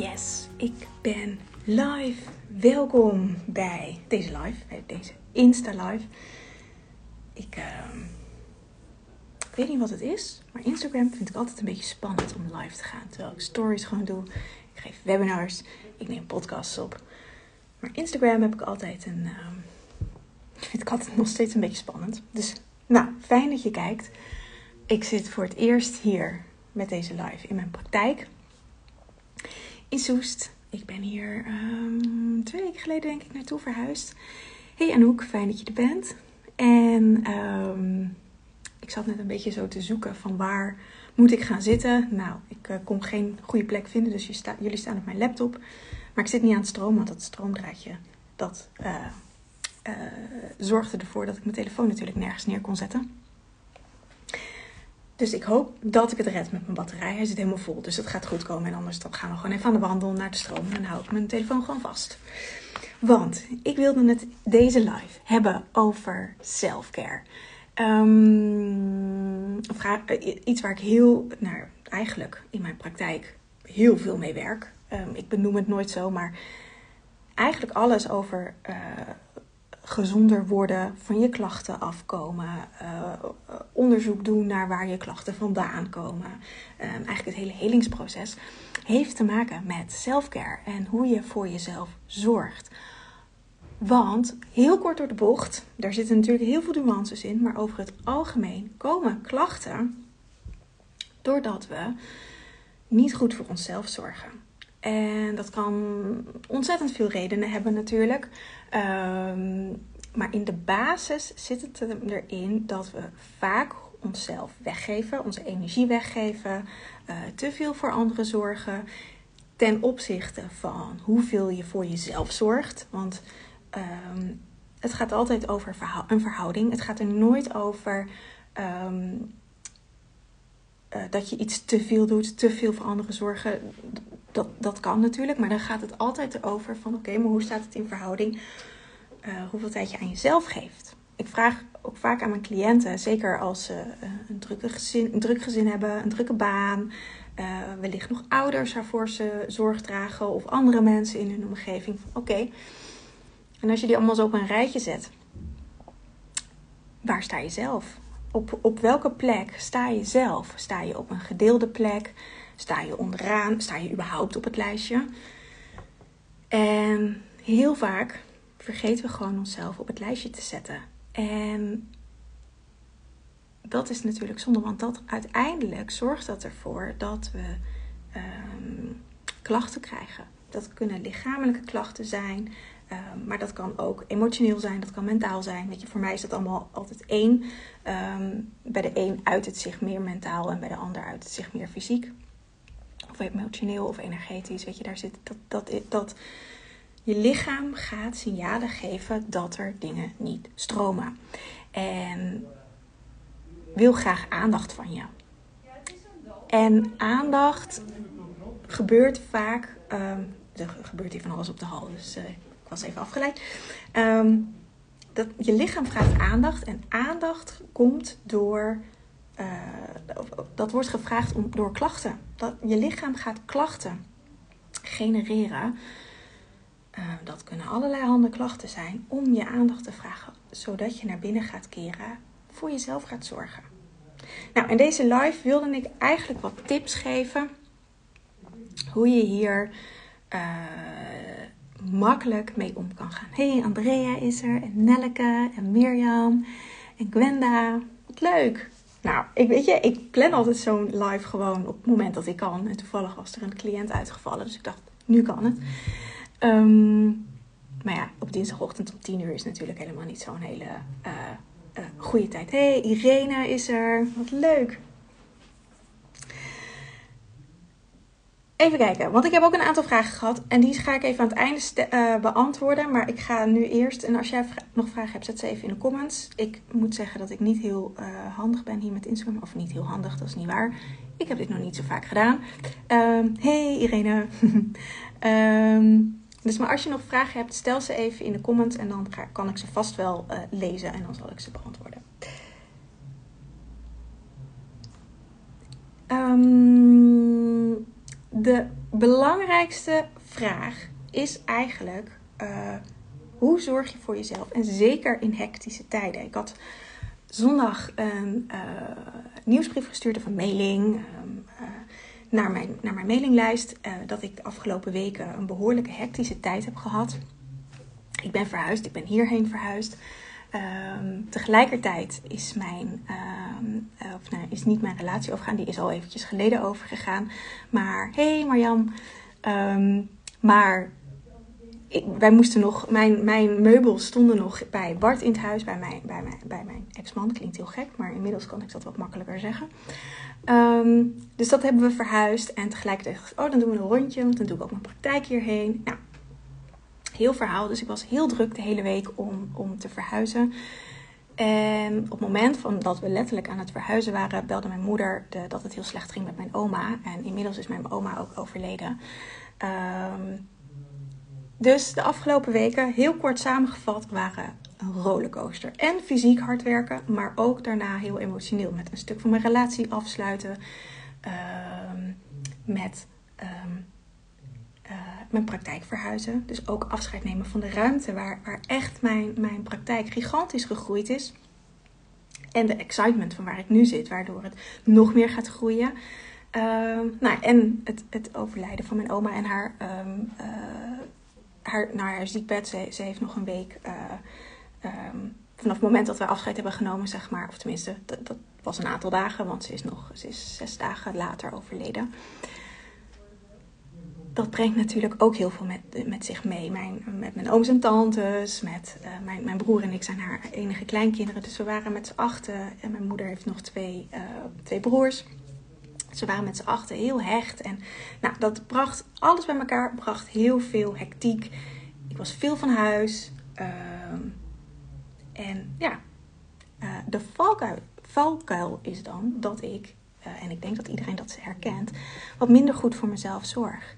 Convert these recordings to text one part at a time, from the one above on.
Yes, ik ben live. Welkom bij deze live, bij deze Insta live. Ik, uh, ik weet niet wat het is, maar Instagram vind ik altijd een beetje spannend om live te gaan. Terwijl ik stories gewoon doe. Ik geef webinars, ik neem podcasts op. Maar Instagram heb ik altijd een. Uh, vind ik altijd nog steeds een beetje spannend. Dus nou, fijn dat je kijkt. Ik zit voor het eerst hier met deze live in mijn praktijk in Soest. Ik ben hier um, twee weken geleden denk ik naartoe verhuisd. Hey Anouk, fijn dat je er bent. En um, ik zat net een beetje zo te zoeken van waar moet ik gaan zitten. Nou, ik uh, kon geen goede plek vinden, dus jullie staan op mijn laptop. Maar ik zit niet aan het stroom, want dat stroomdraadje dat uh, uh, zorgde ervoor dat ik mijn telefoon natuurlijk nergens neer kon zetten. Dus ik hoop dat ik het red met mijn batterij. Hij zit helemaal vol, dus dat gaat goed komen. En anders dan gaan we gewoon even aan de wandel naar de stroom. En dan hou ik mijn telefoon gewoon vast. Want ik wilde het deze live hebben over self-care. Um, iets waar ik heel, nou eigenlijk in mijn praktijk heel veel mee werk. Um, ik benoem het nooit zo, maar eigenlijk alles over uh, gezonder worden, van je klachten afkomen, uh, onderzoek doen naar waar je klachten vandaan komen. Um, eigenlijk het hele helingsproces heeft te maken met selfcare en hoe je voor jezelf zorgt. Want, heel kort door de bocht, daar zitten natuurlijk heel veel nuances in, maar over het algemeen komen klachten doordat we niet goed voor onszelf zorgen. En dat kan ontzettend veel redenen hebben natuurlijk. Um, maar in de basis zit het erin dat we vaak onszelf weggeven, onze energie weggeven, uh, te veel voor anderen zorgen. Ten opzichte van hoeveel je voor jezelf zorgt. Want um, het gaat altijd over een verhouding. Het gaat er nooit over um, uh, dat je iets te veel doet, te veel voor anderen zorgen dat, dat kan natuurlijk, maar dan gaat het altijd over van oké, maar hoe staat het in verhouding? Uh, hoeveel tijd je aan jezelf geeft. Ik vraag ook vaak aan mijn cliënten, zeker als ze uh, een, drukke gezin, een druk gezin hebben, een drukke baan, wellicht nog ouders waarvoor ze zorg dragen of andere mensen in hun omgeving. Oké, en als je die allemaal zo op een rijtje zet, waar sta je zelf? Op, op welke plek sta je zelf? Sta je op een gedeelde plek? Sta je onderaan? Sta je überhaupt op het lijstje? En heel vaak vergeten we gewoon onszelf op het lijstje te zetten. En dat is natuurlijk zonde, want dat uiteindelijk zorgt dat ervoor dat we um, klachten krijgen. Dat kunnen lichamelijke klachten zijn, um, maar dat kan ook emotioneel zijn, dat kan mentaal zijn. Weet je, voor mij is dat allemaal altijd één. Um, bij de een uit het zich meer mentaal en bij de ander uit het zich meer fysiek of emotioneel of energetisch, weet je, daar zit dat, dat, dat je lichaam gaat signalen geven dat er dingen niet stromen. En wil graag aandacht van je. En aandacht gebeurt vaak. Um, er gebeurt hier van alles op de hal, dus ik was even afgeleid. Um, dat, je lichaam vraagt aandacht en aandacht komt door uh, dat wordt gevraagd om, door klachten. Dat, je lichaam gaat klachten genereren. Uh, dat kunnen allerlei handen klachten zijn om je aandacht te vragen, zodat je naar binnen gaat keren, voor jezelf gaat zorgen. Nou, in deze live wilde ik eigenlijk wat tips geven hoe je hier uh, makkelijk mee om kan gaan. hey, Andrea is er en Nelleke en Mirjam en Gwenda. Wat leuk! Nou, ik weet je, ik plan altijd zo'n live gewoon op het moment dat ik kan. En toevallig was er een cliënt uitgevallen, dus ik dacht, nu kan het. Um, maar ja, op dinsdagochtend om 10 uur is natuurlijk helemaal niet zo'n hele uh, goede tijd. hey, Irene is er. Wat leuk. Even kijken, want ik heb ook een aantal vragen gehad. En die ga ik even aan het einde uh, beantwoorden. Maar ik ga nu eerst. En als jij nog vragen hebt, zet ze even in de comments. Ik moet zeggen dat ik niet heel uh, handig ben hier met Instagram. Of niet heel handig, dat is niet waar. Ik heb dit nog niet zo vaak gedaan. Um, hey Irene. um, dus maar als je nog vragen hebt, stel ze even in de comments. En dan kan ik ze vast wel uh, lezen. En dan zal ik ze beantwoorden. Um, de belangrijkste vraag is eigenlijk: uh, hoe zorg je voor jezelf? En zeker in hectische tijden. Ik had zondag een uh, nieuwsbrief gestuurd of een mailing um, uh, naar, mijn, naar mijn mailinglijst. dat ik de afgelopen weken een behoorlijke hectische tijd heb gehad. Ik ben verhuisd, ik ben hierheen verhuisd. Um, tegelijkertijd is, mijn, um, of nou, is niet mijn relatie overgegaan, die is al eventjes geleden overgegaan. Maar hey Marjam, um, maar wij moesten nog, mijn, mijn meubels stonden nog bij Bart in het huis, bij mijn, bij mijn, bij mijn ex-man. Klinkt heel gek, maar inmiddels kan ik dat wat makkelijker zeggen. dus dat hebben we verhuisd en tegelijkertijd, oh dan doen we een rondje, want dan doe ik ook mijn praktijk hierheen. Nou, heel verhaal. Dus ik was heel druk de hele week om, om te verhuizen. En op het moment van dat we letterlijk aan het verhuizen waren, belde mijn moeder de, dat het heel slecht ging met mijn oma. En inmiddels is mijn oma ook overleden. Um, dus de afgelopen weken, heel kort samengevat, waren een rollercoaster. En fysiek hard werken, maar ook daarna heel emotioneel. Met een stuk van mijn relatie afsluiten. Um, met um, uh, mijn praktijk verhuizen. Dus ook afscheid nemen van de ruimte waar, waar echt mijn, mijn praktijk gigantisch gegroeid is. En de excitement van waar ik nu zit, waardoor het nog meer gaat groeien. Uh, nou, en het, het overlijden van mijn oma en haar, um, uh, haar, nou, haar ziekbed. Ze, ze heeft nog een week. Um, vanaf het moment dat we afscheid hebben genomen, zeg maar. Of tenminste, dat, dat was een aantal dagen, want ze is nog ze is zes dagen later overleden dat brengt natuurlijk ook heel veel met, met zich mee. Mijn, met mijn ooms en tantes, met uh, mijn, mijn broer en ik zijn haar enige kleinkinderen. Dus we waren met z'n achten. En mijn moeder heeft nog twee, uh, twee broers. Ze waren met z'n achten heel hecht. En nou, dat bracht alles bij elkaar, bracht heel veel hectiek. Ik was veel van huis. Uh, en ja, uh, de valkuil is dan dat ik uh, en ik denk dat iedereen dat herkent, wat minder goed voor mezelf zorg.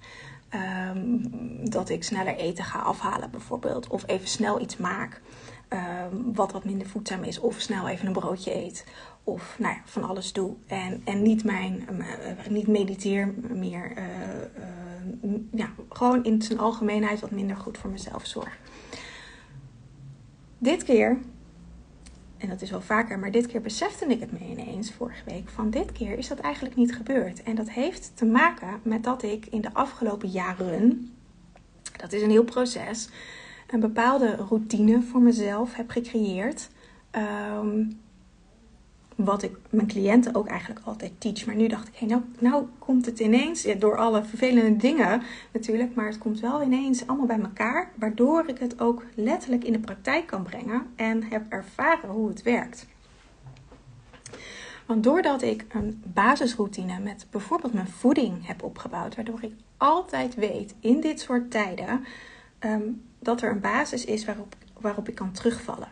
Um, dat ik sneller eten ga afhalen bijvoorbeeld. Of even snel iets maak um, wat wat minder voedzaam is. Of snel even een broodje eet. Of nou ja, van alles doe. En, en niet, mijn, uh, niet mediteer meer. Uh, ja, gewoon in zijn algemeenheid wat minder goed voor mezelf zorg. Dit keer en dat is wel vaker, maar dit keer besefte ik het me ineens vorige week. Van dit keer is dat eigenlijk niet gebeurd. En dat heeft te maken met dat ik in de afgelopen jaren, dat is een heel proces, een bepaalde routine voor mezelf heb gecreëerd. Um, wat ik mijn cliënten ook eigenlijk altijd teach. Maar nu dacht ik, hey, nou, nou komt het ineens, door alle vervelende dingen natuurlijk, maar het komt wel ineens allemaal bij elkaar, waardoor ik het ook letterlijk in de praktijk kan brengen en heb ervaren hoe het werkt. Want doordat ik een basisroutine met bijvoorbeeld mijn voeding heb opgebouwd, waardoor ik altijd weet in dit soort tijden um, dat er een basis is waarop waarop ik kan terugvallen.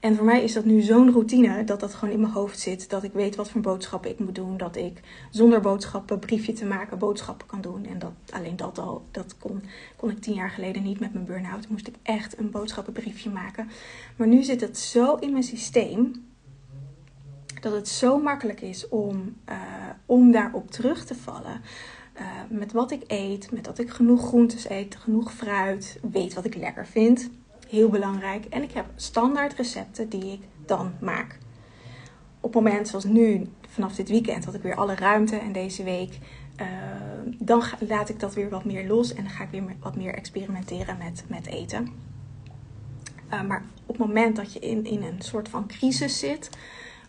En voor mij is dat nu zo'n routine dat dat gewoon in mijn hoofd zit. Dat ik weet wat voor boodschappen ik moet doen. Dat ik zonder boodschappen, briefje te maken, boodschappen kan doen. En dat, alleen dat al, dat kon, kon ik tien jaar geleden niet met mijn burn-out. Moest ik echt een boodschappenbriefje maken. Maar nu zit het zo in mijn systeem. Dat het zo makkelijk is om, uh, om daarop terug te vallen. Uh, met wat ik eet, met dat ik genoeg groentes eet, genoeg fruit, weet wat ik lekker vind heel belangrijk. En ik heb standaard recepten die ik dan maak. Op moment zoals nu, vanaf dit weekend, had ik weer alle ruimte. En deze week uh, dan laat ik dat weer wat meer los en dan ga ik weer wat meer experimenteren met, met eten. Uh, maar op het moment dat je in, in een soort van crisis zit,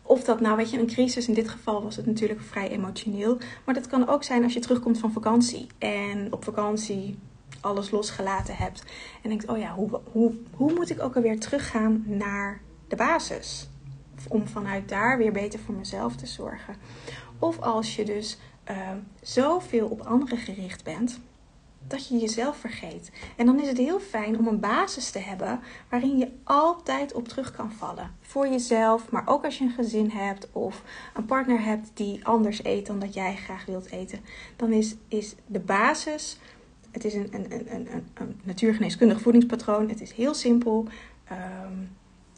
of dat nou, weet je, een crisis, in dit geval was het natuurlijk vrij emotioneel. Maar dat kan ook zijn als je terugkomt van vakantie. En op vakantie alles losgelaten hebt. En denkt, oh ja, hoe, hoe, hoe moet ik ook alweer teruggaan naar de basis? Om vanuit daar weer beter voor mezelf te zorgen. Of als je dus uh, zoveel op anderen gericht bent, dat je jezelf vergeet. En dan is het heel fijn om een basis te hebben waarin je altijd op terug kan vallen. Voor jezelf, maar ook als je een gezin hebt of een partner hebt die anders eet dan dat jij graag wilt eten. Dan is, is de basis, het is een, een, een, een, natuurgeneeskundig voedingspatroon. Het is heel simpel, um,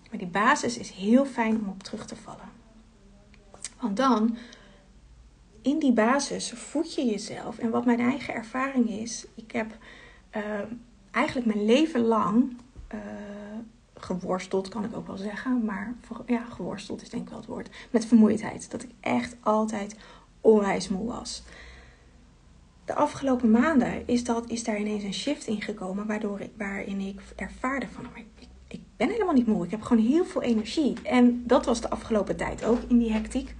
maar die basis is heel fijn om op terug te vallen. Want dan in die basis voed je jezelf. En wat mijn eigen ervaring is, ik heb uh, eigenlijk mijn leven lang uh, geworsteld, kan ik ook wel zeggen. Maar ja, geworsteld is denk ik wel het woord. Met vermoeidheid. Dat ik echt altijd onwijs moe was. De afgelopen maanden is, dat, is daar ineens een shift in gekomen, waardoor ik, waarin ik ervaarde van, ik, ik ben helemaal niet moe. Ik heb gewoon heel veel energie. En dat was de afgelopen tijd ook in die hectiek.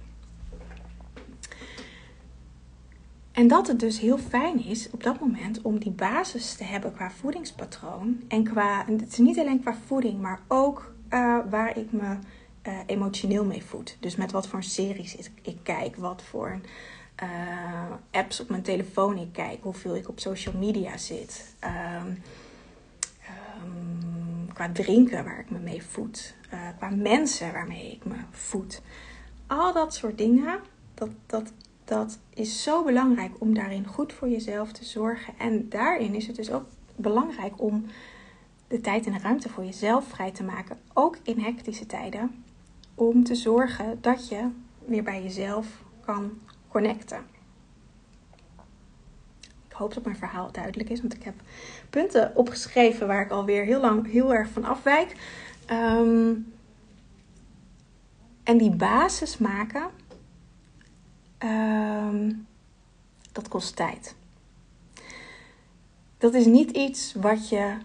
En dat het dus heel fijn is op dat moment om die basis te hebben qua voedingspatroon. En qua, het is niet alleen qua voeding, maar ook uh, waar ik me uh, emotioneel mee voed. Dus met wat voor series ik, ik kijk, wat voor uh, apps op mijn telefoon ik kijk, hoeveel ik op social media zit. Um, um, qua drinken waar ik me mee voed. qua mensen waarmee ik me voed. Al dat soort dingen, dat, dat dat is zo belangrijk om daarin goed voor jezelf te zorgen. En daarin is het dus ook belangrijk om de tijd en de ruimte voor jezelf vrij te maken. Ook in hectische tijden. Om te zorgen dat je weer bij jezelf kan connecten. Ik hoop dat mijn verhaal duidelijk is, want ik heb punten opgeschreven waar ik alweer heel lang heel erg van afwijk. Um, en die basis maken Um, dat kost tijd. Dat is niet iets wat je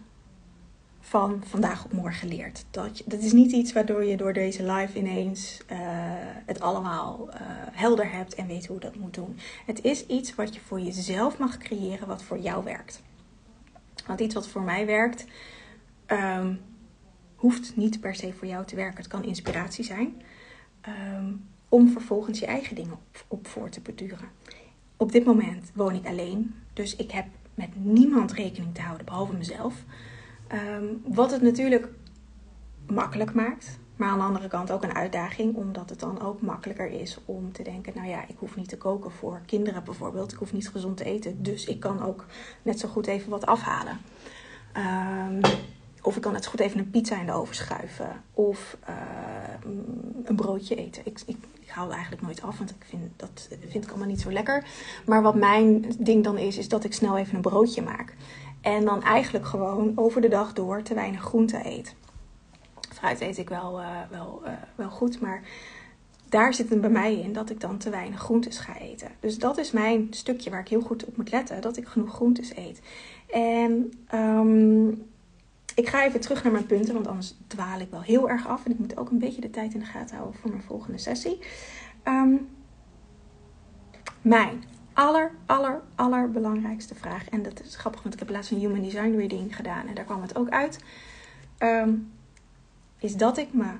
van vandaag op morgen leert. Dat, dat is niet iets waardoor je door deze live ineens uh, het allemaal uh, helder hebt en weet hoe dat moet doen. Het is iets wat je voor jezelf mag creëren, wat voor jou werkt. Want iets wat voor mij werkt, um, hoeft niet per se voor jou te werken. Het kan inspiratie zijn. Um, om vervolgens je eigen dingen op, op voor te beduren. Op dit moment woon ik alleen, dus ik heb met niemand rekening te houden behalve mezelf. Um, wat het natuurlijk makkelijk maakt, maar aan de andere kant ook een uitdaging, omdat het dan ook makkelijker is om te denken: nou ja, ik hoef niet te koken voor kinderen bijvoorbeeld, ik hoef niet gezond te eten, dus ik kan ook net zo goed even wat afhalen. Um, of ik kan net zo goed even een pizza in de oven schuiven. Of uh, een broodje eten. Ik, ik, ik hou eigenlijk nooit af, want ik vind, dat vind ik allemaal niet zo lekker. Maar wat mijn ding dan is, is dat ik snel even een broodje maak. En dan eigenlijk gewoon over de dag door te weinig groente eet. Fruit eet ik wel, uh, wel, uh, wel goed, maar daar zit het bij mij in dat ik dan te weinig groentes ga eten. Dus dat is mijn stukje waar ik heel goed op moet letten, dat ik genoeg groentes eet. En um, ik ga even terug naar mijn punten, want anders dwaal ik wel heel erg af. En ik moet ook een beetje de tijd in de gaten houden voor mijn volgende sessie. Um, mijn aller, aller, allerbelangrijkste vraag. En dat is grappig, want ik heb laatst een Human Design Reading gedaan. En daar kwam het ook uit. Um, is dat ik me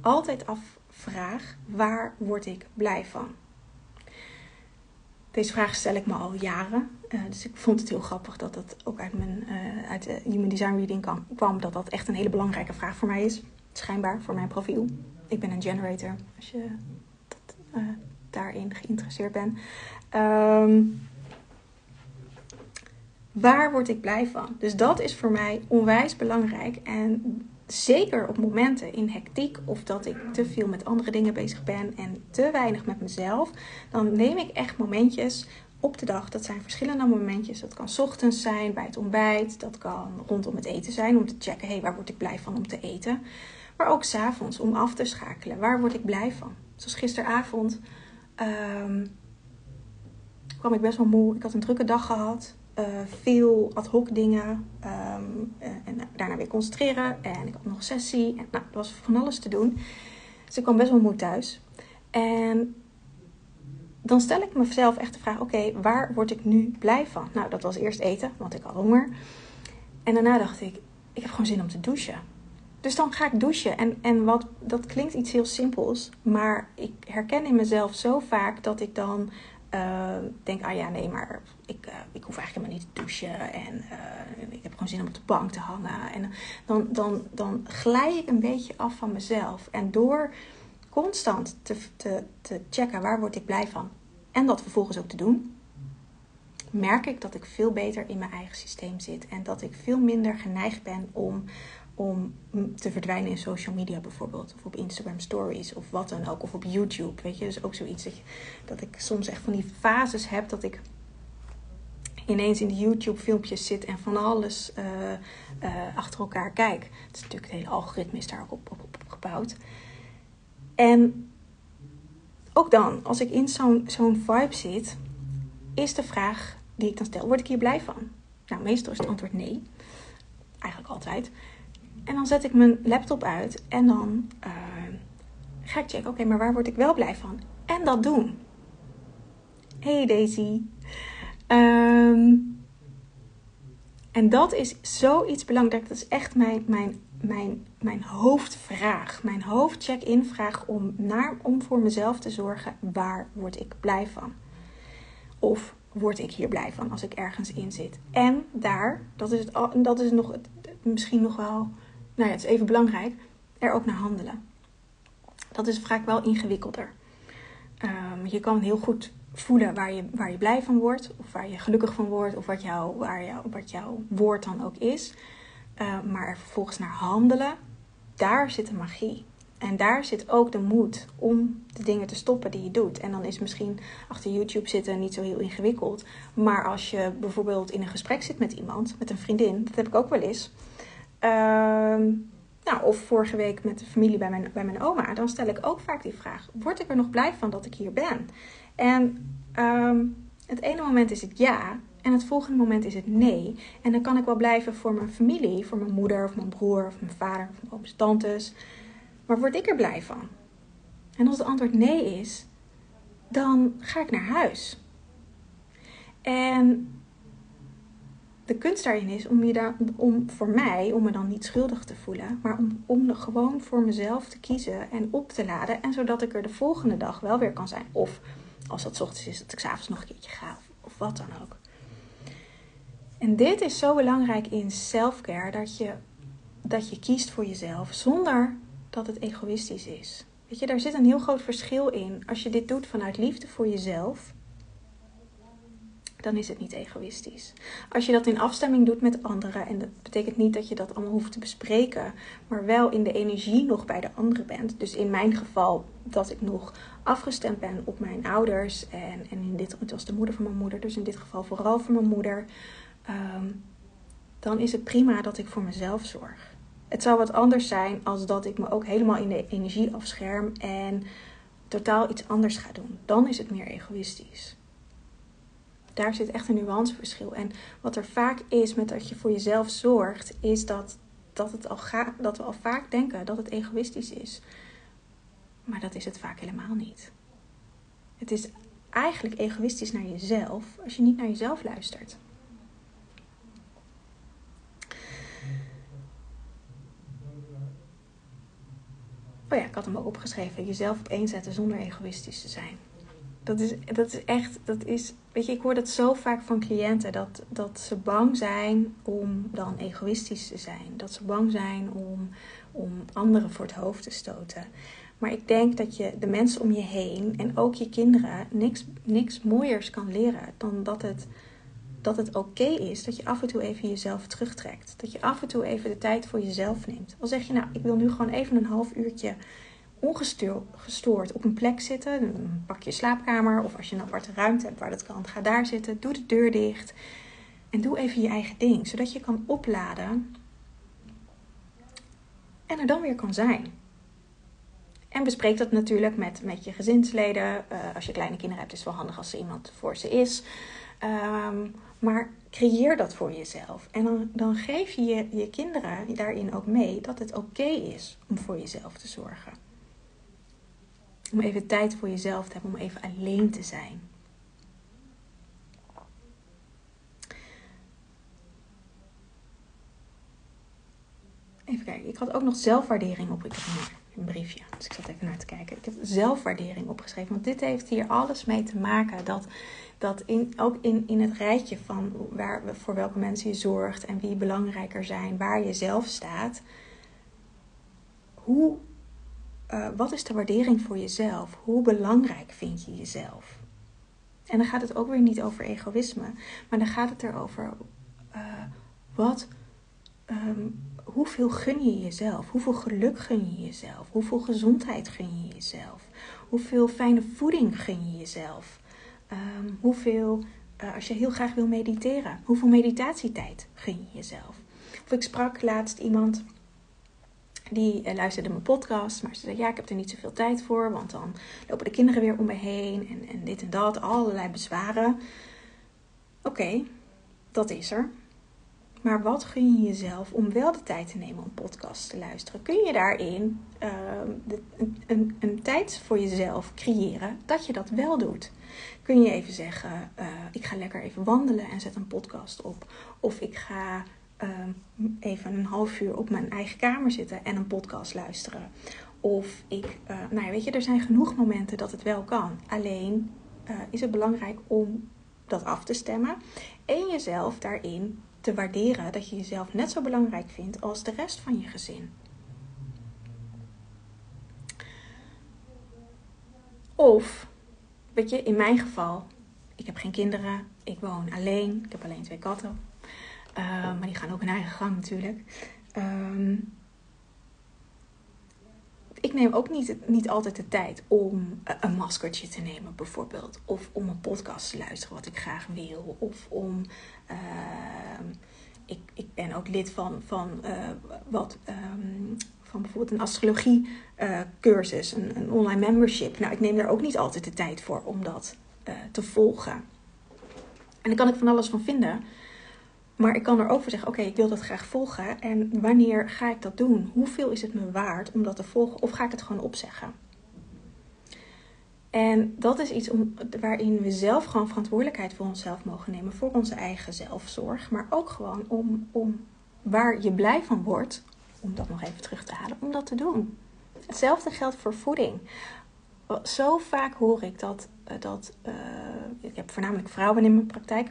altijd afvraag, waar word ik blij van? Deze vraag stel ik me al jaren. Uh, dus ik vond het heel grappig dat dat ook uit, mijn, uh, uit de Human Design Reading kwam. Dat dat echt een hele belangrijke vraag voor mij is. Schijnbaar voor mijn profiel. Ik ben een generator, als je uh, daarin geïnteresseerd bent. Um, waar word ik blij van? Dus dat is voor mij onwijs belangrijk. En zeker op momenten in hectiek of dat ik te veel met andere dingen bezig ben en te weinig met mezelf, dan neem ik echt momentjes op de dag. Dat zijn verschillende momentjes. Dat kan ochtends zijn bij het ontbijt, dat kan rondom het eten zijn om te checken, hé, hey, waar word ik blij van om te eten? Maar ook s'avonds om af te schakelen, waar word ik blij van? Zoals gisteravond um, kwam ik best wel moe. Ik had een drukke dag gehad. Uh, veel ad hoc dingen. Ehm, en daarna weer concentreren. En ik had nog een sessie. En, nou, er was van alles te doen. Dus ik kwam best wel moe thuis. En dan stel ik mezelf echt de vraag: oké, waar word ik nu blij van? Nou, dat was eerst eten, want ik had honger. En daarna dacht ik: ik heb gewoon zin om te douchen. Dus dan ga ik douchen. En, en wat, dat klinkt iets heel simpels, maar ik herken in mezelf zo vaak dat ik dan uh, denk: ah ja, nee, maar ik, uh, ik hoef eigenlijk helemaal niet te douchen. En uh, ik heb gewoon zin om op de bank te hangen. En dan, dan, dan glij ik een beetje af van mezelf. En door constant te, te, te checken waar word ik blij van en dat vervolgens ook te doen, merk ik dat ik veel beter in mijn eigen systeem zit en dat ik veel minder geneigd ben om, om te verdwijnen in social media bijvoorbeeld, of op Instagram stories of wat dan ook, of op YouTube. Weet je, dus ook zoiets dat, ik soms echt van die fases heb dat ik ineens in de YouTube-filmpjes zit en van alles uh, uh, achter elkaar kijk. Het is natuurlijk het hele algoritme daar ook op, op, op gebouwd. En ook dan, als ik in zo'n zo'n vibe zit, is de vraag die ik dan stel: word ik hier blij van? Nou, meestal is het antwoord nee. Eigenlijk altijd. En dan zet ik mijn laptop uit en dan uh, ga ik checken: oké, maar waar word ik wel blij van? En dat doen. Hey Daisy. Um, en dat is zoiets belangrijk. Dat is echt mijn, mijn mijn, mijn hoofdvraag, mijn hoofdcheck-in vraag om, naar, om voor mezelf te zorgen, waar word ik blij van? Of word ik hier blij van als ik ergens in zit? En daar, dat is, het, dat is nog, misschien nog wel, nou ja, het is even belangrijk, er ook naar handelen. Dat is vaak wel ingewikkelder. Um, je kan heel goed voelen waar je, waar je blij van wordt, of waar je gelukkig van wordt, of wat, jou, waar jou, wat jouw woord dan ook is. Uh, maar vervolgens naar handelen, daar zit de magie. En daar zit ook de moed om de dingen te stoppen die je doet. En dan is misschien achter YouTube zitten niet zo heel ingewikkeld. Maar als je bijvoorbeeld in een gesprek zit met iemand, met een vriendin, dat heb ik ook wel eens. Uh, nou, of vorige week met de familie bij mijn, bij mijn oma, dan stel ik ook vaak die vraag: Word ik er nog blij van dat ik hier ben? En uh, het ene moment is het ja, en het volgende moment is het nee. En dan kan ik wel blijven voor mijn familie, voor mijn moeder of mijn broer of mijn vader of mijn ooms, tantes. Maar word ik er blij van? En als het antwoord nee is, dan ga ik naar huis. En de kunst daarin is om, je daar, om voor mij, om me dan niet schuldig te voelen, maar om, om gewoon voor mezelf te kiezen en op te laden. En zodat ik er de volgende dag wel weer kan zijn. Of als dat ochtends is, dat ik s'avonds nog een keertje ga. Of, of wat dan ook. En dit is zo belangrijk in selfcare dat je, dat je kiest voor jezelf zonder dat het egoïstisch is. Weet je, daar zit een heel groot verschil in. Als je dit doet vanuit liefde voor jezelf, dan is het niet egoïstisch. Als je dat in afstemming doet met anderen, en dat betekent niet dat je dat allemaal hoeft te bespreken, maar wel in de energie nog bij de anderen bent. Dus in mijn geval dat ik nog afgestemd ben op mijn ouders en, en in dit het was de moeder van mijn moeder, dus in dit geval vooral voor mijn moeder. Ehm, dan is het prima dat ik voor mezelf zorg. Het zou wat anders zijn als dat ik me ook helemaal in de energie afscherm en totaal iets anders ga doen. Dan is het meer egoïstisch. Daar zit echt een nuanceverschil. En wat er vaak is met dat je voor jezelf zorgt, is dat, dat, het al ga, dat we al vaak denken dat het egoïstisch is. Maar dat is het vaak helemaal niet. Het is eigenlijk egoïstisch naar jezelf als je niet naar jezelf luistert. Oh ja, ik had hem ook opgeschreven. Jezelf op één zetten zonder egoïstisch te zijn. Dat is, dat is echt, dat is, weet je, ik hoor dat zo vaak van cliënten. Dat, dat ze bang zijn om dan egoïstisch te zijn. Dat ze bang zijn om, om anderen voor het hoofd te stoten. Maar ik denk dat je de mensen om je heen en ook je kinderen niks, niks mooiers kan leren dan dat het dat het oké is dat je af en toe even jezelf terugtrekt. Dat je af en toe even de tijd voor jezelf neemt. Al zeg je nou, ik wil nu gewoon even een half uurtje ongestoord op een plek zitten. Pak je slaapkamer of als je een aparte ruimte hebt waar dat kan, ga daar zitten. Doe de deur dicht en doe even je eigen ding. Zodat je kan opladen en er dan weer kan zijn. En bespreek dat natuurlijk met, met je gezinsleden. Uh, als je kleine kinderen hebt, is het wel handig als er iemand voor ze is. Um, maar creëer dat voor jezelf. En dan, dan geef je, je je kinderen daarin ook mee dat het oké is om voor jezelf te zorgen. Om even tijd voor jezelf te hebben, om even alleen te zijn. Even kijken, ik had ook nog zelfwaardering op. Ik een briefje, dus ik zat even naar te kijken. Ik heb zelfwaardering opgeschreven, want dit heeft hier alles mee te maken. Dat, dat in, ook in, in het rijtje van waar, voor welke mensen je zorgt en wie belangrijker zijn, waar je zelf staat. Hoe, uh, wat is de waardering voor jezelf? Hoe belangrijk vind je jezelf? En dan gaat het ook weer niet over egoïsme, maar dan gaat het erover uh, wat. Um, hoeveel gun je jezelf? Hoeveel geluk gun je jezelf? Hoeveel gezondheid gun je jezelf? Hoeveel fijne voeding gun je jezelf? Um, hoeveel, uh, als je heel graag wil mediteren, hoeveel meditatietijd gun je jezelf? Of ik sprak laatst iemand die uh, luisterde mijn podcast, maar ze zei: Ja, ik heb er niet zoveel tijd voor, want dan lopen de kinderen weer om me heen en, en dit en dat, allerlei bezwaren. Oké, dat is er. Maar wat gun je jezelf om wel de tijd te nemen om podcasts te luisteren? Kun je daarin de, een, een, een, tijd voor jezelf creëren dat je dat wel doet? Kun je even zeggen: uh, Ik ga lekker even wandelen en zet een podcast op. Of ik ga uh, even een half uur op mijn eigen kamer zitten en een podcast luisteren. Of ik, eh, nou ja, weet je, er zijn genoeg momenten dat het wel kan. Alleen eh, is het belangrijk om dat af te stemmen en jezelf daarin te waarderen dat je jezelf net zo belangrijk vindt als de rest van je gezin. Of, weet je, in mijn geval, ik heb geen kinderen, ik woon alleen, ik heb alleen twee katten, uh, maar die gaan ook hun eigen gang natuurlijk. Um, ik neem ook niet, niet altijd de tijd om een maskertje te nemen, bijvoorbeeld. Of om een podcast te luisteren, wat ik graag wil. Of om. Uh, ik, ik ben ook lid van, van uh, wat. Um, van bijvoorbeeld een astrologie cursus, een, een, online membership. Nou, ik neem daar ook niet altijd de tijd voor om dat te volgen. En daar kan ik van alles van vinden. Maar ik kan er zeggen: oké, ik wil dat graag volgen. En wanneer ga ik dat doen? Hoeveel is het me waard om dat te volgen? Of ga ik het gewoon opzeggen? En dat is iets om, waarin we zelf gewoon verantwoordelijkheid voor onszelf mogen nemen. Voor onze eigen zelfzorg. Maar ook gewoon om, om waar je blij van wordt, om dat nog even terug te halen, om dat te doen. Hetzelfde geldt voor voeding. Zo vaak hoor ik dat, dat uh, ik heb voornamelijk vrouwen in mijn praktijk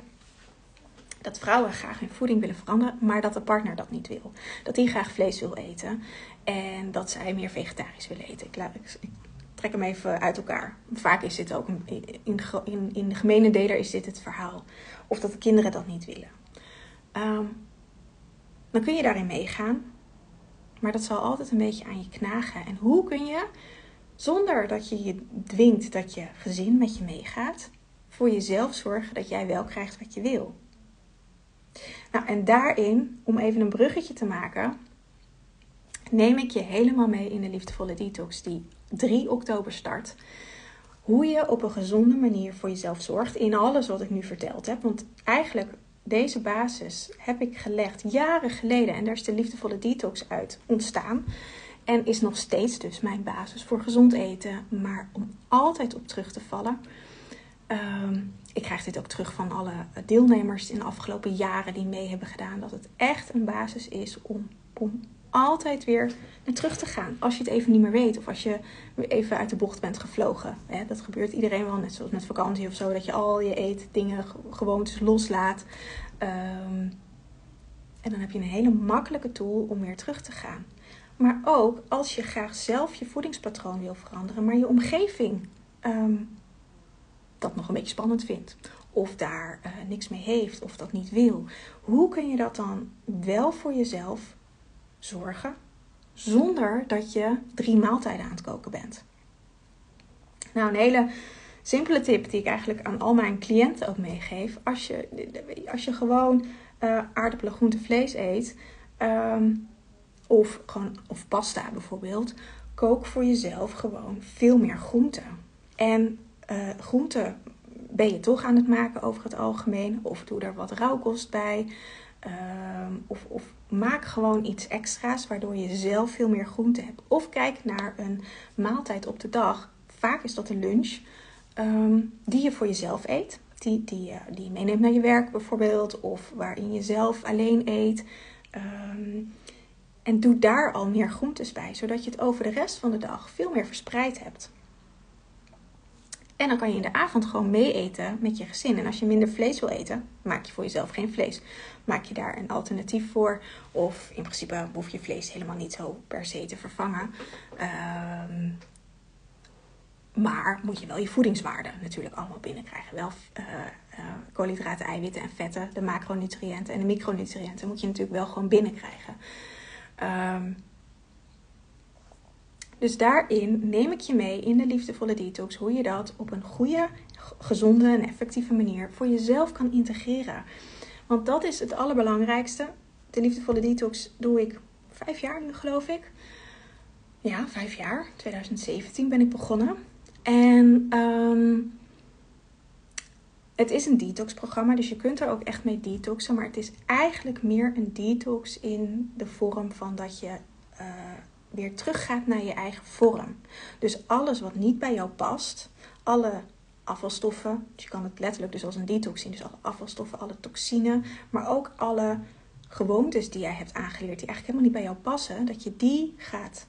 dat vrouwen graag hun voeding willen veranderen, maar dat de partner dat niet wil. Dat die graag vlees wil eten en dat zij meer vegetarisch willen eten. Ik, ik, trek hem even uit elkaar. Vaak is dit ook, in, in, in de gemene deler is dit het verhaal. Of dat de kinderen dat niet willen. Um, dan kun je daarin meegaan, maar dat zal altijd een beetje aan je knagen. En hoe kun je, zonder dat je je dwingt dat je gezin met je meegaat, voor jezelf zorgen dat jij wel krijgt wat je wil? Nou, en daarin, om even een bruggetje te maken, neem ik je helemaal mee in de liefdevolle detox die 3 oktober start. Hoe je op een gezonde manier voor jezelf zorgt in alles wat ik nu verteld heb. Want eigenlijk deze basis heb ik gelegd jaren geleden en daar is de liefdevolle detox uit ontstaan. En is nog steeds dus mijn basis voor gezond eten. Maar om altijd op terug te vallen. Um, ik krijg dit ook terug van alle deelnemers in de afgelopen jaren die mee hebben gedaan. Dat het echt een basis is om, om altijd weer naar terug te gaan. Als je het even niet meer weet. Of als je even uit de bocht bent gevlogen. Dat gebeurt iedereen wel. Net zoals met vakantie of zo. Dat je al je eet dingen, gewoontes loslaat. Um, en dan heb je een hele makkelijke tool om weer terug te gaan. Maar ook als je graag zelf je voedingspatroon wil veranderen. Maar je omgeving um, dat nog een beetje spannend vindt. Of daar uh, niks mee heeft of dat niet wil. Hoe kun je dat dan wel voor jezelf zorgen zonder dat je drie maaltijden aan het koken bent? Nou, een hele simpele tip die ik eigenlijk aan al mijn cliënten ook meegeef. Als je, als je gewoon uh, aardappelen, groente, vlees eet. Um, of, gewoon, of pasta bijvoorbeeld kook voor jezelf gewoon veel meer groenten. En uh, groenten ben je toch aan het maken over het algemeen. Of doe er wat rauwkost bij. Ehm, of, of, maak gewoon iets extra's waardoor je zelf veel meer groente hebt. Of kijk naar een maaltijd op de dag. Vaak is dat een lunch ehm, die je voor jezelf eet. Die, die, uh, die je meeneemt naar je werk bijvoorbeeld. Of waarin je zelf alleen eet. Ehm, en doe daar al meer groentes bij. Zodat je het over de rest van de dag veel meer verspreid hebt. En dan kan je in de avond gewoon mee eten met je gezin. En als je minder vlees wil eten, maak je voor jezelf geen vlees. Maak je daar een alternatief voor. Of in principe hoef je vlees helemaal niet zo per se te vervangen. Ehm, maar moet je wel je voedingswaarde natuurlijk allemaal binnenkrijgen. Wel uh, uh, koolhydraten, eiwitten en vetten, de macronutriënten en de micronutriënten moet je natuurlijk wel gewoon binnenkrijgen. Um, dus daarin neem ik je mee in de liefdevolle detox hoe je dat op een goede, gezonde en effectieve manier voor jezelf kan integreren. Want dat is het allerbelangrijkste. De liefdevolle detox doe ik vijf jaar nu, geloof ik. Ja, vijf jaar. 2017 ben ik begonnen. En um, het is een detox-programma, dus je kunt er ook echt mee detoxen. Maar het is eigenlijk meer een detox in de vorm van dat je uh, weer teruggaat naar je eigen vorm. Dus alles wat niet bij jou past, alle afvalstoffen, dus je kan het letterlijk dus als een detox zien, dus alle afvalstoffen, alle toxine, maar ook alle gewoontes die jij hebt aangeleerd, die eigenlijk helemaal niet bij jou passen, dat je die gaat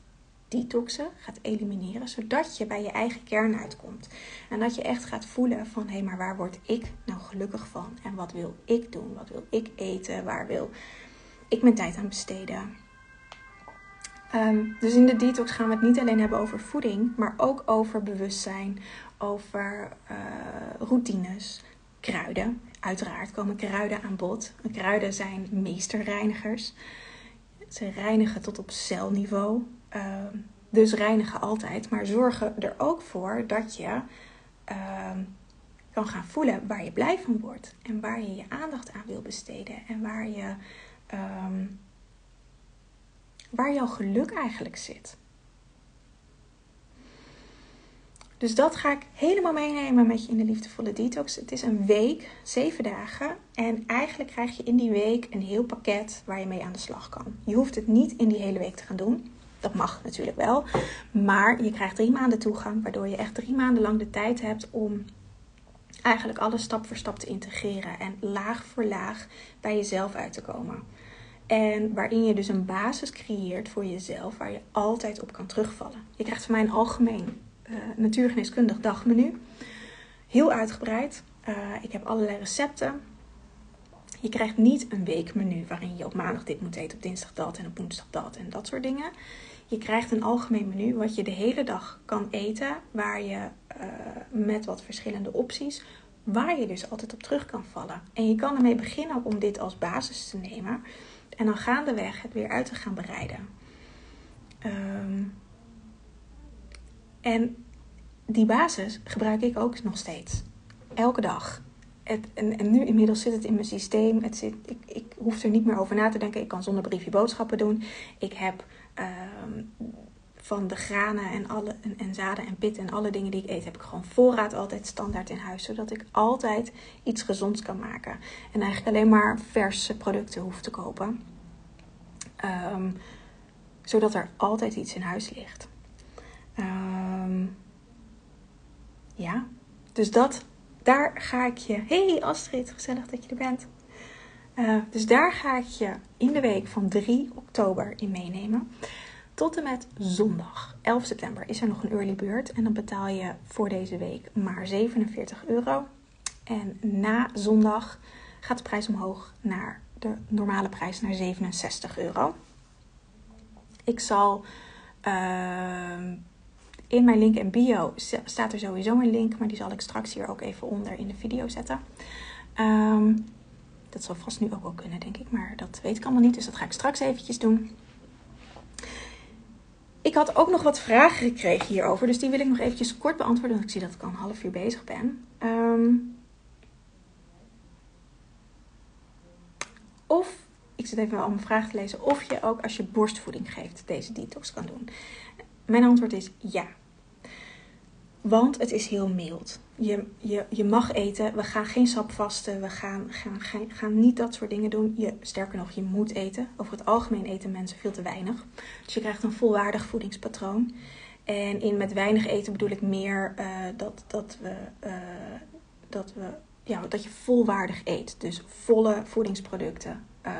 detoxen, gaat elimineren, zodat je bij je eigen kern uitkomt. En dat je echt gaat voelen van, hé, hey, maar waar word ik nou gelukkig van? En wat wil ik doen? Wat wil ik eten? Waar wil ik mijn tijd aan besteden? Um, dus in de detox gaan we het niet alleen hebben over voeding, maar ook over bewustzijn, over uh, routines, kruiden. Uiteraard komen kruiden aan bod. Kruiden zijn meesterreinigers. Ze reinigen tot op celniveau. Uh, dus reinigen altijd, maar zorgen er ook voor dat je uh, kan gaan voelen waar je blij van wordt. En waar je je aandacht aan wil besteden. En waar je ehm, waar jouw geluk eigenlijk zit. Dus dat ga ik helemaal meenemen met je in de liefdevolle detox. Het is een week, zeven dagen. En eigenlijk krijg je in die week een heel pakket waar je mee aan de slag kan. Je hoeft het niet in die hele week te gaan doen. Dat mag natuurlijk wel. Maar je krijgt drie maanden toegang, waardoor je echt drie maanden lang de tijd hebt om eigenlijk alles stap voor stap te integreren. En laag voor laag bij jezelf uit te komen. En waarin je dus een basis creëert voor jezelf waar je altijd op kan terugvallen. Je krijgt van mij een algemeen uh, natuurgeneeskundig dagmenu. Heel uitgebreid. Uh, ik heb allerlei recepten. Je krijgt niet een weekmenu waarin je op maandag dit moet eten, op dinsdag dat en op woensdag dat en dat soort dingen. Je krijgt een algemeen menu wat je de hele dag kan eten, waar je uh, met wat verschillende opties, waar je dus altijd op terug kan vallen. En je kan ermee beginnen om dit als basis te nemen. En dan gaandeweg het weer uit te gaan bereiden. Um, en die basis gebruik ik ook nog steeds. Elke dag. Het, en, en, nu inmiddels zit het in mijn systeem. Het zit, ik, ik hoef er niet meer over na te denken. Ik kan zonder briefje boodschappen doen. Ik heb um, van de granen en, alle, en, en, zaden en pitten en alle dingen die ik eet, heb ik gewoon voorraad altijd standaard in huis. Zodat ik altijd iets gezonds kan maken. En eigenlijk alleen maar verse producten hoef te kopen. Um, zodat er altijd iets in huis ligt. Um, ja, dus dat, daar ga ik je. Hey Astrid, gezellig dat je er bent. Uh, dus daar ga ik je in de week van 3 oktober in meenemen. Tot en met zondag 11 september is er nog een early bird. En dan betaal je voor deze week maar 47 euro. En na zondag gaat de prijs omhoog naar de normale prijs naar 67 euro. Ik zal uh, in mijn link en bio staat er sowieso een link, maar die zal ik straks hier ook even onder in de video zetten. Um, dat zal vast nu ook wel kunnen, denk ik, maar dat weet ik allemaal niet, dus dat ga ik straks eventjes doen. Ik had ook nog wat vragen gekregen hierover, dus die wil ik nog eventjes kort beantwoorden, want ik zie dat ik al een half uur bezig ben. Um, of, ik zit even al mijn vragen te lezen, of je ook als je borstvoeding geeft deze detox kan doen. Mijn antwoord is ja. Want het is heel mild. Je, je, je mag eten. We gaan geen sap vasten. We gaan, gaan, gaan, gaan niet dat soort dingen doen. Je, sterker nog, je moet eten. Over het algemeen eten mensen veel te weinig. Dus je krijgt een volwaardig voedingspatroon. En in met weinig eten bedoel ik meer uh, dat, dat, we, uh, dat, we, ja, dat je volwaardig eet. Dus volle voedingsproducten. Uh,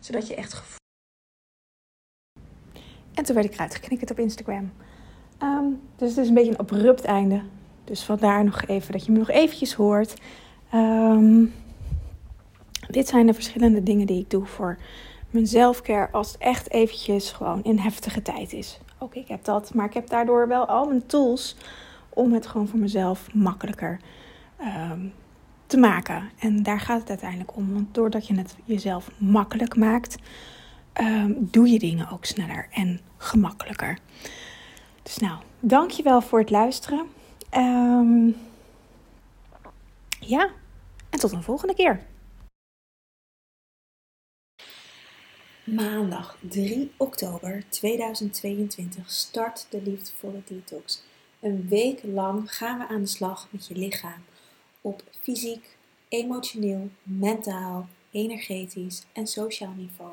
zodat je echt en toen werd ik eruit op Instagram. Um, dus het is een beetje een abrupt einde. Dus vandaar nog even dat je me nog eventjes hoort. Um, dit zijn de verschillende dingen die ik doe voor mijn zelfcare als het echt eventjes gewoon in heftige tijd is. Ook ik heb dat, maar ik heb daardoor wel al mijn tools om het gewoon voor mezelf makkelijker um, te maken. En daar gaat het uiteindelijk om. Want doordat je het jezelf makkelijk maakt, doe je dingen ook sneller en gemakkelijker. Dus nou, dankjewel voor het luisteren. Um, ja, en tot een volgende keer. Maandag 3 oktober 2022 start de Liefdevolle Detox. Een week lang gaan we aan de slag met je lichaam op fysiek, emotioneel, mentaal, energetisch en sociaal niveau.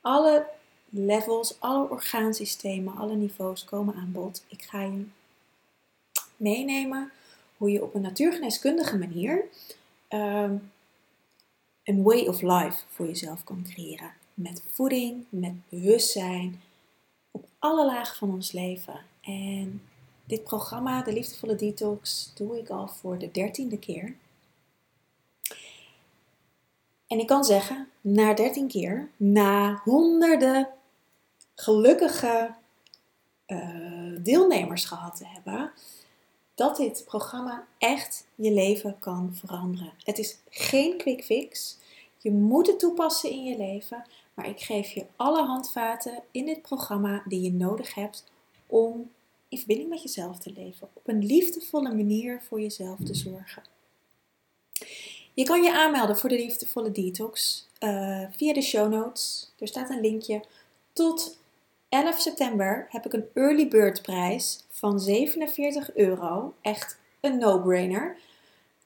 Alle levels, alle orgaansystemen, alle niveaus komen aan bod. Ik ga je meenemen hoe je op een natuurgeneeskundige manier um, een way of life voor jezelf kan creëren. Met voeding, met bewustzijn, op alle lagen van ons leven. En dit programma, de Liefdevolle Detox, doe ik al voor de dertiende keer. En ik kan zeggen, na 13 keer, na honderden gelukkige uh, deelnemers gehad te hebben, dat dit programma echt je leven kan veranderen. Het is geen quick fix. Je moet het toepassen in je leven, maar ik geef je alle handvaten in dit programma die je nodig hebt om in verbinding met jezelf te leven, op een liefdevolle manier voor jezelf te zorgen. Je kan je aanmelden voor de liefdevolle detox uh, via de show notes. Er staat een linkje. Tot 11 september heb ik een early bird prijs van 47 euro. Echt een no-brainer.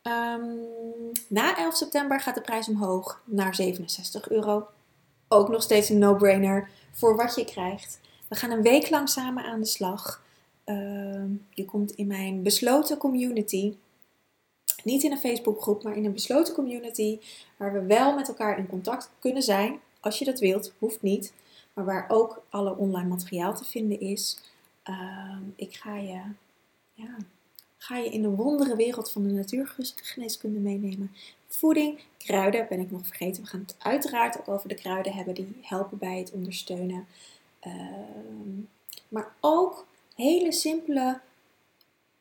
Um, na 11 september gaat de prijs omhoog naar 67 euro. Ook nog steeds een no-brainer voor wat je krijgt. We gaan een week lang samen aan de slag. Uh, je komt in mijn besloten community. Niet in een Facebookgroep, maar in een besloten community waar we wel met elkaar in contact kunnen zijn. Als je dat wilt, hoeft niet. Maar waar ook alle online materiaal te vinden is. Uh, ik ga je, ja, ga je in de wondere wereld van de natuurgeneeskunde meenemen. Voeding, kruiden ben ik nog vergeten. We gaan het uiteraard ook over de kruiden hebben die helpen bij het ondersteunen. Uh, maar ook hele simpele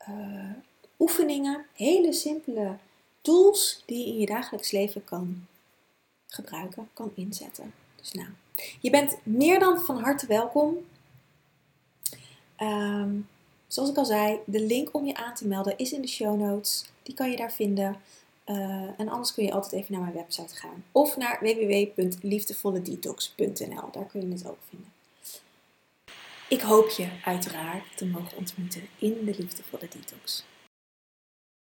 uh, oefeningen, hele simpele tools die je in je dagelijks leven kan gebruiken, kan inzetten. Dus nou, je bent meer dan van harte welkom. Um, zoals ik al zei, de link om je aan te melden is in de show notes. Die kan je daar vinden. Uh, en anders kun je altijd even naar mijn website gaan. Of naar www.liefdevolledetox.nl. Daar kun je het ook vinden. Ik hoop je uiteraard te mogen ontmoeten in de Liefdevolle Detox.